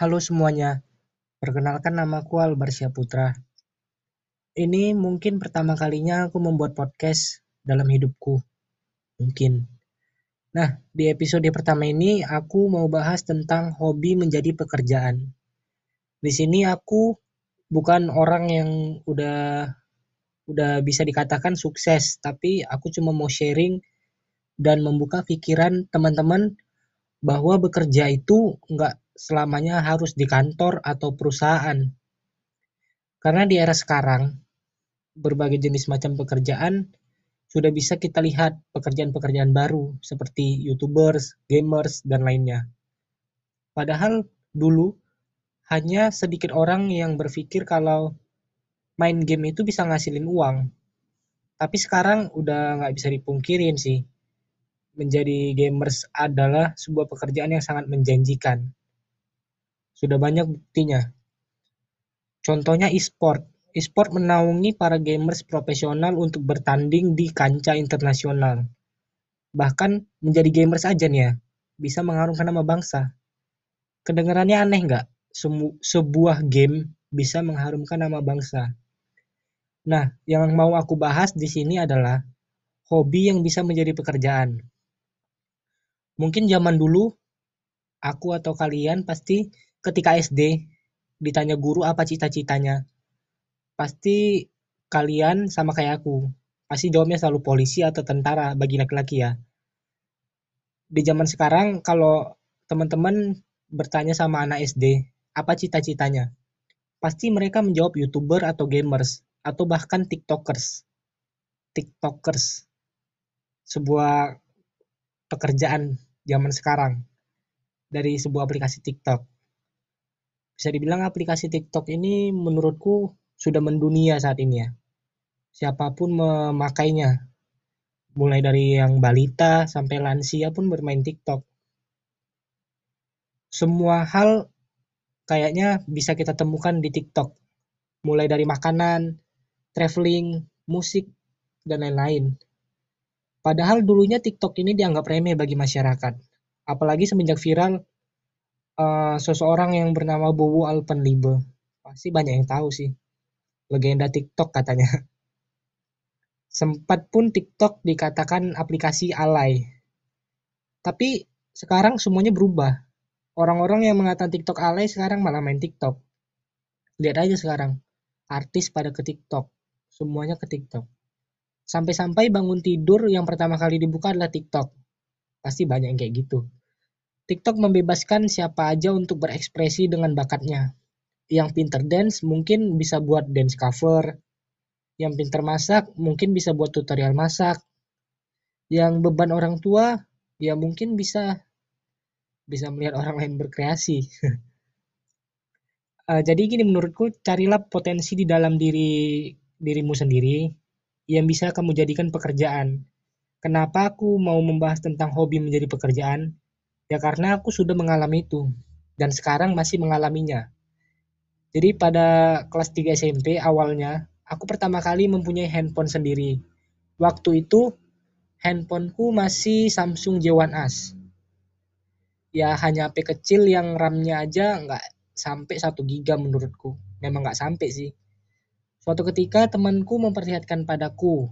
Halo semuanya, perkenalkan namaku Albarsya Putra. Ini mungkin pertama kalinya aku membuat podcast dalam hidupku. Mungkin. Nah, di episode pertama ini aku mau bahas tentang hobi menjadi pekerjaan. Di sini aku bukan orang yang udah udah bisa dikatakan sukses, tapi aku cuma mau sharing dan membuka pikiran teman-teman bahwa bekerja itu nggak selamanya harus di kantor atau perusahaan. Karena di era sekarang, berbagai jenis macam pekerjaan sudah bisa kita lihat pekerjaan-pekerjaan baru seperti YouTubers, gamers, dan lainnya. Padahal dulu hanya sedikit orang yang berpikir kalau main game itu bisa ngasilin uang. Tapi sekarang udah nggak bisa dipungkirin sih menjadi gamers adalah sebuah pekerjaan yang sangat menjanjikan. Sudah banyak buktinya. Contohnya e-sport. E-sport menaungi para gamers profesional untuk bertanding di kancah internasional. Bahkan menjadi gamers aja nih ya, bisa mengharumkan nama bangsa. Kedengarannya aneh nggak? sebuah game bisa mengharumkan nama bangsa. Nah, yang mau aku bahas di sini adalah hobi yang bisa menjadi pekerjaan. Mungkin zaman dulu aku atau kalian pasti ketika SD ditanya guru apa cita-citanya. Pasti kalian sama kayak aku. Pasti jawabnya selalu polisi atau tentara bagi laki-laki ya. Di zaman sekarang kalau teman-teman bertanya sama anak SD, apa cita-citanya? Pasti mereka menjawab YouTuber atau gamers atau bahkan TikTokers. TikTokers. Sebuah pekerjaan zaman sekarang dari sebuah aplikasi TikTok. Bisa dibilang aplikasi TikTok ini menurutku sudah mendunia saat ini ya. Siapa pun memakainya. Mulai dari yang balita sampai lansia pun bermain TikTok. Semua hal kayaknya bisa kita temukan di TikTok. Mulai dari makanan, traveling, musik, dan lain-lain. Padahal dulunya TikTok ini dianggap remeh bagi masyarakat. Apalagi semenjak viral uh, seseorang yang bernama Bowo Alpenliebe. Pasti banyak yang tahu sih. Legenda TikTok katanya. Sempat pun TikTok dikatakan aplikasi alay. Tapi sekarang semuanya berubah. Orang-orang yang mengatakan TikTok alay sekarang malah main TikTok. Lihat aja sekarang. Artis pada ke TikTok. Semuanya ke TikTok. Sampai-sampai bangun tidur yang pertama kali dibuka adalah TikTok. Pasti banyak yang kayak gitu. TikTok membebaskan siapa aja untuk berekspresi dengan bakatnya. Yang pinter dance mungkin bisa buat dance cover. Yang pinter masak mungkin bisa buat tutorial masak. Yang beban orang tua ya mungkin bisa bisa melihat orang lain berkreasi. uh, jadi gini menurutku carilah potensi di dalam diri dirimu sendiri yang bisa kamu jadikan pekerjaan. Kenapa aku mau membahas tentang hobi menjadi pekerjaan? Ya karena aku sudah mengalami itu dan sekarang masih mengalaminya. Jadi pada kelas 3 SMP awalnya aku pertama kali mempunyai handphone sendiri. Waktu itu handphoneku masih Samsung J1 Ya hanya HP kecil yang RAM-nya aja nggak sampai 1 giga menurutku. Memang nggak sampai sih. Suatu ketika temanku memperlihatkan padaku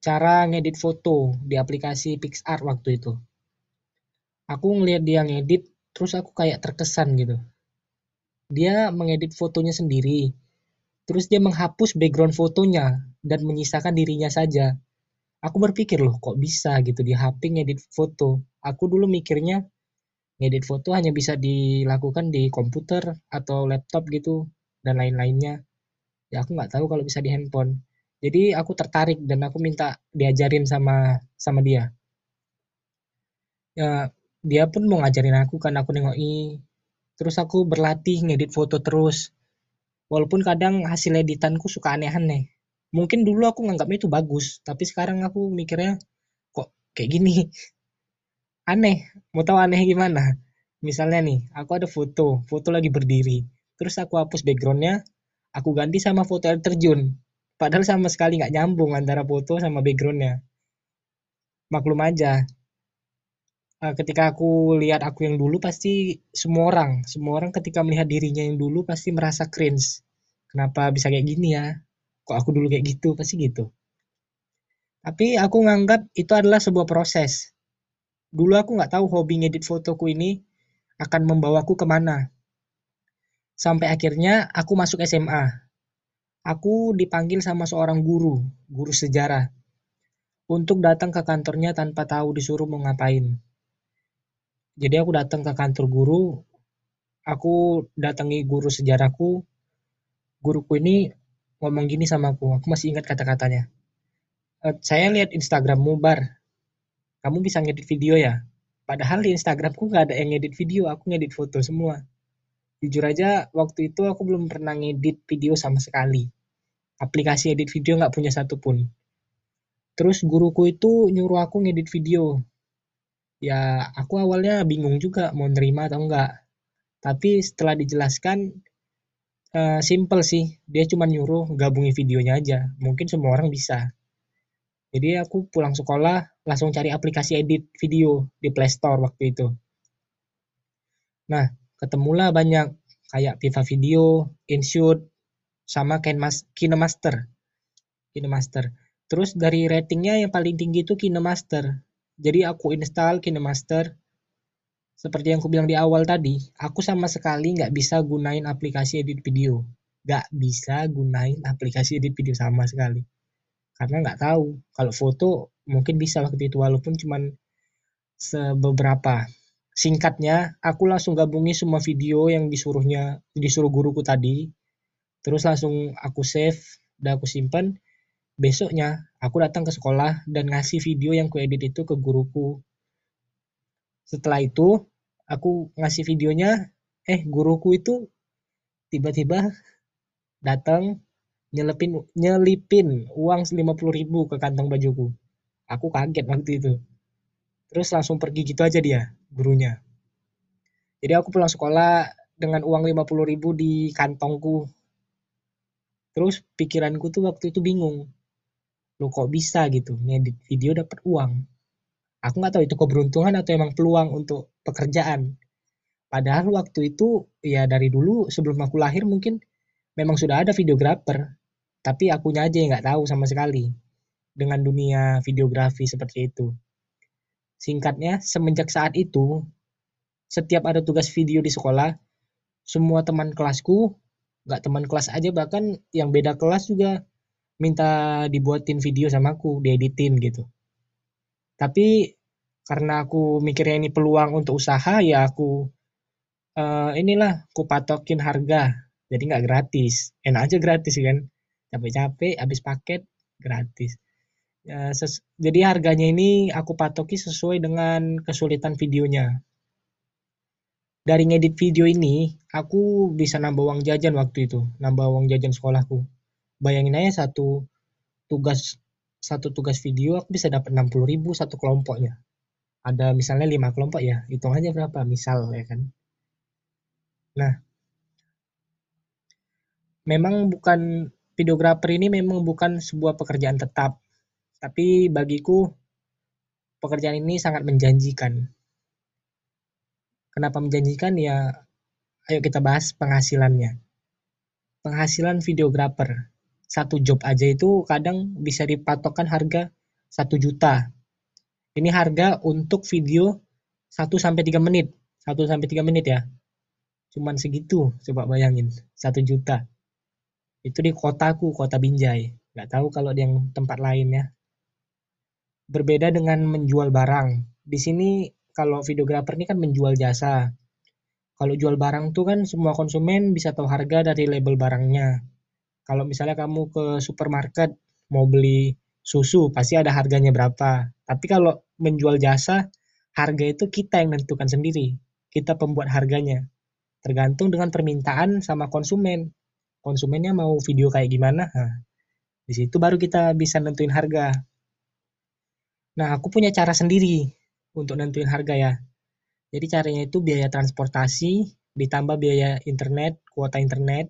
cara ngedit foto di aplikasi PixArt waktu itu. Aku ngeliat dia ngedit, terus aku kayak terkesan gitu. Dia mengedit fotonya sendiri, terus dia menghapus background fotonya dan menyisakan dirinya saja. Aku berpikir loh kok bisa gitu di HP ngedit foto. Aku dulu mikirnya ngedit foto hanya bisa dilakukan di komputer atau laptop gitu dan lain-lainnya ya aku nggak tahu kalau bisa di handphone jadi aku tertarik dan aku minta diajarin sama sama dia ya dia pun mau ngajarin aku kan aku nengoki terus aku berlatih ngedit foto terus. Walaupun kadang hasil editanku suka aneh-aneh. Mungkin dulu aku nganggapnya itu bagus tapi sekarang aku mikirnya kok kayak gini? Aneh. Mau tahu aneh gimana? Misalnya nih aku ada foto foto lagi berdiri. Terus aku hapus backgroundnya aku ganti sama foto air terjun. Padahal sama sekali nggak nyambung antara foto sama backgroundnya. Maklum aja uh, ketika aku lihat aku yang dulu pasti semua orang semua orang ketika melihat dirinya yang dulu pasti merasa cringe. Kenapa bisa kayak gini ya? Kok aku dulu kayak gitu? Pasti gitu. Tapi aku nganggap itu adalah sebuah proses. Dulu aku nggak tahu hobi ngedit fotoku ini akan membawaku ke mana. Sampai akhirnya aku masuk SMA. Aku dipanggil sama seorang guru, guru sejarah, untuk datang ke kantornya tanpa tahu disuruh mau ngapain. Jadi aku datang ke kantor guru, aku datangi guru sejarahku, guruku ini ngomong gini sama aku, aku masih ingat kata-katanya. Uh, saya lihat Instagrammu bar. Kamu bisa ngedit video ya? Padahal di Instagramku nggak ada yang ngedit video aku ngedit foto semua. Jujur aja waktu itu aku belum pernah ngedit video sama sekali. Aplikasi edit video nggak punya satupun. Terus guruku itu nyuruh aku ngedit video ya aku awalnya bingung juga mau nerima atau enggak tapi setelah dijelaskan uh, simple sih dia cuma nyuruh gabungi videonya aja mungkin semua orang bisa jadi aku pulang sekolah langsung cari aplikasi edit video di Play Store waktu itu. Nah, ketemulah banyak kayak Viva Video, InShoot, sama KineMaster. KineMaster. Terus dari ratingnya yang paling tinggi itu KineMaster. Jadi aku install KineMaster. Seperti yang aku bilang di awal tadi, aku sama sekali nggak bisa gunain aplikasi edit video. Nggak bisa gunain aplikasi edit video sama sekali karena nggak tahu kalau foto mungkin bisa waktu itu walaupun cuman sebeberapa singkatnya aku langsung gabungi semua video yang disuruhnya disuruh guruku tadi terus langsung aku save dan aku simpan besoknya aku datang ke sekolah dan ngasih video yang ku edit itu ke guruku. Setelah itu aku ngasih videonya eh guruku itu tiba-tiba datang nyelepin nyelipin uang lima puluh ribu ke kantong bajuku. Aku kaget waktu itu. Terus langsung pergi gitu aja dia gurunya. Jadi aku pulang sekolah dengan uang lima puluh ribu di kantongku. Terus pikiranku tuh waktu itu bingung lo kok bisa gitu? Ngedit video dapat uang. Aku nggak tahu itu keberuntungan atau emang peluang untuk pekerjaan. Padahal waktu itu ya dari dulu sebelum aku lahir mungkin memang sudah ada videografer. Tapi akunya aja yang nggak tahu sama sekali dengan dunia videografi seperti itu. Singkatnya, semenjak saat itu, setiap ada tugas video di sekolah, semua teman kelasku, nggak teman kelas aja bahkan yang beda kelas juga minta dibuatin video sama aku, dieditin gitu. Tapi karena aku mikirnya ini peluang untuk usaha, ya aku uh, inilah aku patokin harga, jadi nggak gratis, enak aja gratis kan. Capek-capek habis paket gratis. Ses jadi harganya ini aku patoki sesuai dengan kesulitan videonya. Dari ngedit video ini aku bisa nambah uang jajan waktu itu nambah uang jajan sekolahku bayangin aja satu tugas satu tugas video aku bisa dapat 60 ribu satu kelompoknya ada misalnya lima kelompok ya hitung aja berapa misal ya kan nah memang bukan videografer ini memang bukan sebuah pekerjaan tetap, tapi bagiku pekerjaan ini sangat menjanjikan. Kenapa menjanjikan ya? Ayo kita bahas penghasilannya. Penghasilan videografer satu job aja itu kadang bisa dipatokkan harga satu juta. Ini harga untuk video 1 sampai 3 menit. 1 sampai 3 menit ya. Cuman segitu, coba bayangin. 1 juta. Itu di kotaku, kota Binjai. Nggak tahu kalau di yang tempat lain ya. Berbeda dengan menjual barang. Di sini kalau videografer ini kan menjual jasa. Kalau jual barang tuh kan semua konsumen bisa tahu harga dari label barangnya. Kalau misalnya kamu ke supermarket mau beli susu pasti ada harganya berapa. Tapi kalau menjual jasa, harga itu kita yang menentukan sendiri. Kita pembuat harganya. Tergantung dengan permintaan sama konsumen konsumennya mau video kayak gimana nah, di situ baru kita bisa nentuin harga nah aku punya cara sendiri untuk nentuin harga ya jadi caranya itu biaya transportasi ditambah biaya internet kuota internet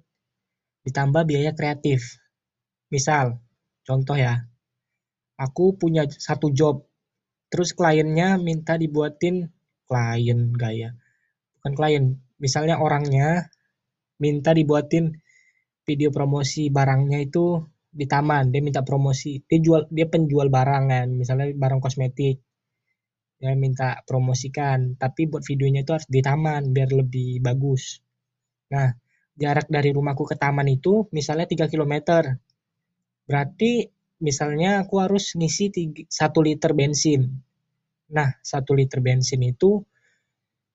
ditambah biaya kreatif. Misal contoh ya. Aku punya satu job terus kliennya minta dibuatin klien gaya bukan klien misalnya orangnya minta dibuatin video promosi barangnya itu di taman dia minta promosi dia jual dia penjual barang kan misalnya barang kosmetik. Dia minta promosikan tapi buat videonya itu harus di taman biar lebih bagus. Nah jarak dari rumahku ke taman itu misalnya 3 km berarti misalnya aku harus ngisi 1 liter bensin. Nah 1 liter bensin itu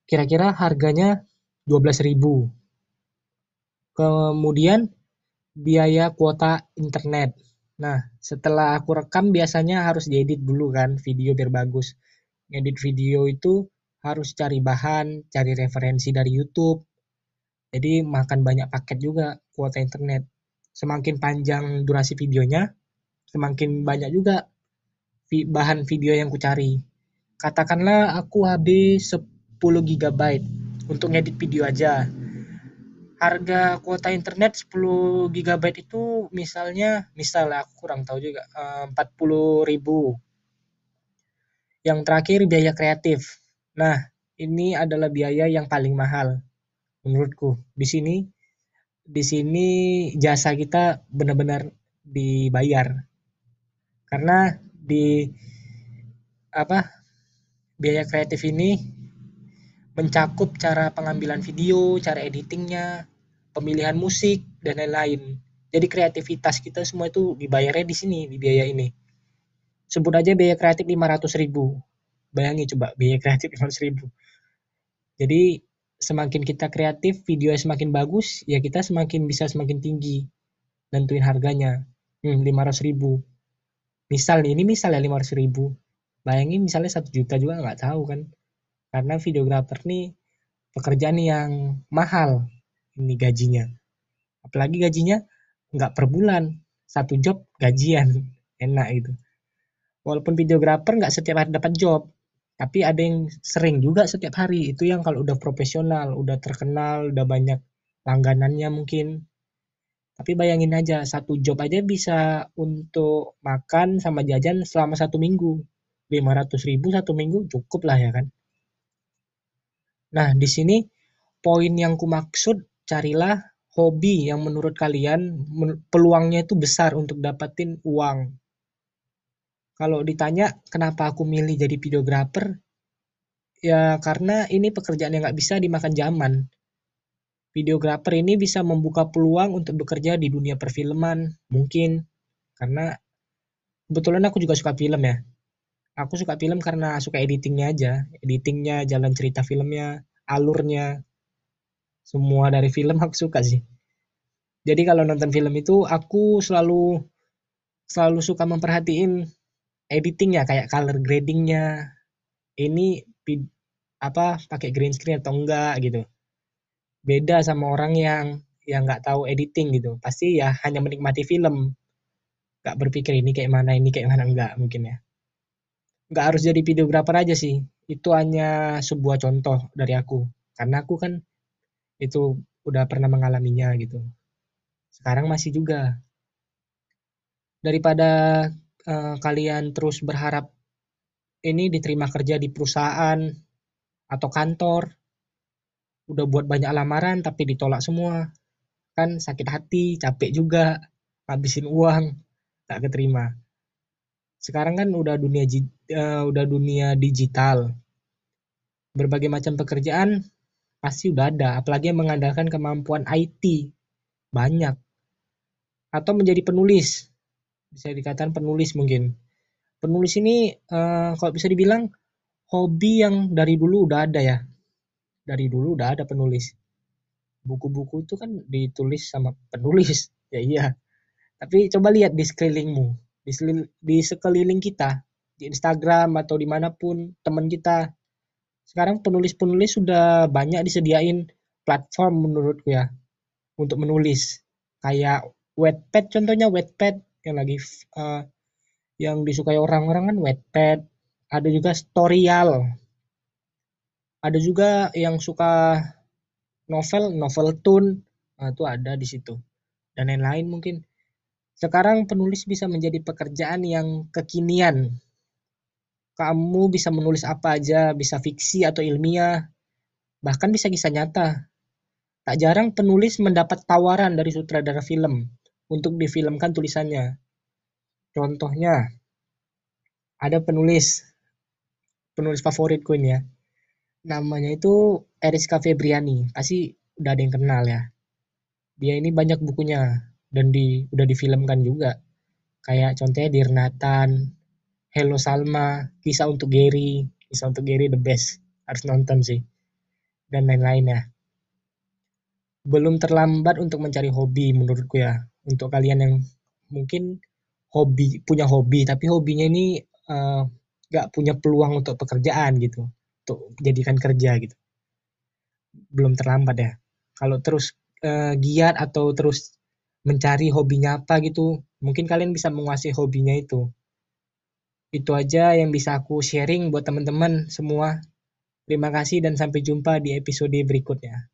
kira-kira harganya 12.000 kemudian biaya kuota internet. Nah setelah aku rekam biasanya harus diedit dulu kan video biar bagus. Ngedit video itu harus cari bahan cari referensi dari YouTube jadi makan banyak paket juga kuota internet. Semakin panjang durasi videonya semakin banyak juga bahan video yang ku cari katakanlah aku habis 10 GB untuk ngedit video aja. Harga kuota internet 10 GB itu misalnya misalnya aku kurang tahu juga eh, empat puluh ribu. Yang terakhir biaya kreatif. Nah ini adalah biaya yang paling mahal menurutku di sini di sini jasa kita benar-benar dibayar karena di apa biaya kreatif ini mencakup cara pengambilan video, cara editingnya, pemilihan musik dan lain-lain. Jadi kreativitas kita semua itu dibayarnya di sini di biaya ini. Sebut aja biaya kreatif 500 ribu. Bayangi coba biaya kreatif 500 ribu. Jadi semakin kita kreatif, video semakin bagus, ya kita semakin bisa semakin tinggi nentuin harganya. Hmm, 500 ribu. Misal ini misal ya 500 ribu. Bayangin misalnya satu juta juga nggak tahu kan karena videografer nih pekerjaan yang mahal ini gajinya apalagi gajinya nggak per bulan satu job gajian enak itu walaupun videografer nggak setiap hari dapat job tapi ada yang sering juga setiap hari. Itu yang kalau udah profesional udah terkenal udah banyak langganannya mungkin. Tapi bayangin aja satu job aja bisa untuk makan sama jajan selama satu minggu. 500 ribu satu minggu cukup lah ya kan. Nah, di sini poin yang kumaksud carilah hobi yang menurut kalian peluangnya itu besar untuk dapatin uang. Kalau ditanya kenapa aku milih jadi videografer, ya karena ini pekerjaan yang nggak bisa dimakan zaman. Videografer ini bisa membuka peluang untuk bekerja di dunia perfilman, mungkin. Karena kebetulan aku juga suka film ya. Aku suka film karena suka editingnya aja. Editingnya jalan cerita filmnya alurnya. Semua dari film aku suka sih. Jadi kalau nonton film itu aku selalu selalu suka memperhatiin editingnya kayak color gradingnya. Ini apa pakai green screen atau enggak gitu. Beda sama orang yang yang nggak tahu editing gitu. Pasti ya hanya menikmati film. Nggak berpikir ini kayak mana ini kayak mana enggak mungkin ya. Nggak harus jadi videografer aja sih. Itu hanya sebuah contoh dari aku. Karena aku kan itu udah pernah mengalaminya gitu. Sekarang masih juga. Daripada uh, kalian terus berharap ini diterima kerja di perusahaan atau kantor. Udah buat banyak lamaran tapi ditolak semua. Kan sakit hati capek juga habisin uang tak keterima. Sekarang kan udah dunia uh, udah dunia digital. Berbagai macam pekerjaan pasti udah ada, apalagi yang mengandalkan kemampuan IT banyak. Atau menjadi penulis, bisa dikatakan penulis mungkin. Penulis ini uh, kalau bisa dibilang hobi yang dari dulu udah ada ya. Dari dulu udah ada penulis. Buku-buku itu kan ditulis sama penulis, ya iya. Tapi coba lihat di sekelilingmu, di, di sekeliling kita di Instagram atau di mana pun teman kita sekarang penulis-penulis sudah banyak disediain platform menurutku ya untuk menulis kayak Wattpad contohnya Wattpad yang lagi uh, yang disukai orang-orang kan Wattpad ada juga Storyal ada juga yang suka novel novel tune nah, itu ada di situ. Dan lain-lain mungkin. Sekarang penulis bisa menjadi pekerjaan yang kekinian. Kamu bisa menulis apa aja, bisa fiksi atau ilmiah, bahkan bisa kisah nyata. Tak jarang penulis mendapat tawaran dari sutradara film untuk difilmkan tulisannya. Contohnya, ada penulis, penulis favoritku ini ya. Namanya itu Eriska Febriani, pasti udah ada yang kenal ya. Dia ini banyak bukunya dan di udah difilmkan juga. Kayak contohnya Dear Nathan, Hello Salma, Kisah untuk Gary, Kisah untuk Gary the best, harus nonton sih. Dan lain-lain ya. Belum terlambat untuk mencari hobi menurutku ya. Untuk kalian yang mungkin hobi punya hobi tapi hobinya ini uh, gak punya peluang untuk pekerjaan gitu untuk jadikan kerja gitu belum terlambat ya kalau terus uh, giat atau terus mencari hobinya apa gitu mungkin kalian bisa menguasai hobinya itu itu aja yang bisa aku sharing buat teman-teman semua. Terima kasih dan sampai jumpa di episode berikutnya.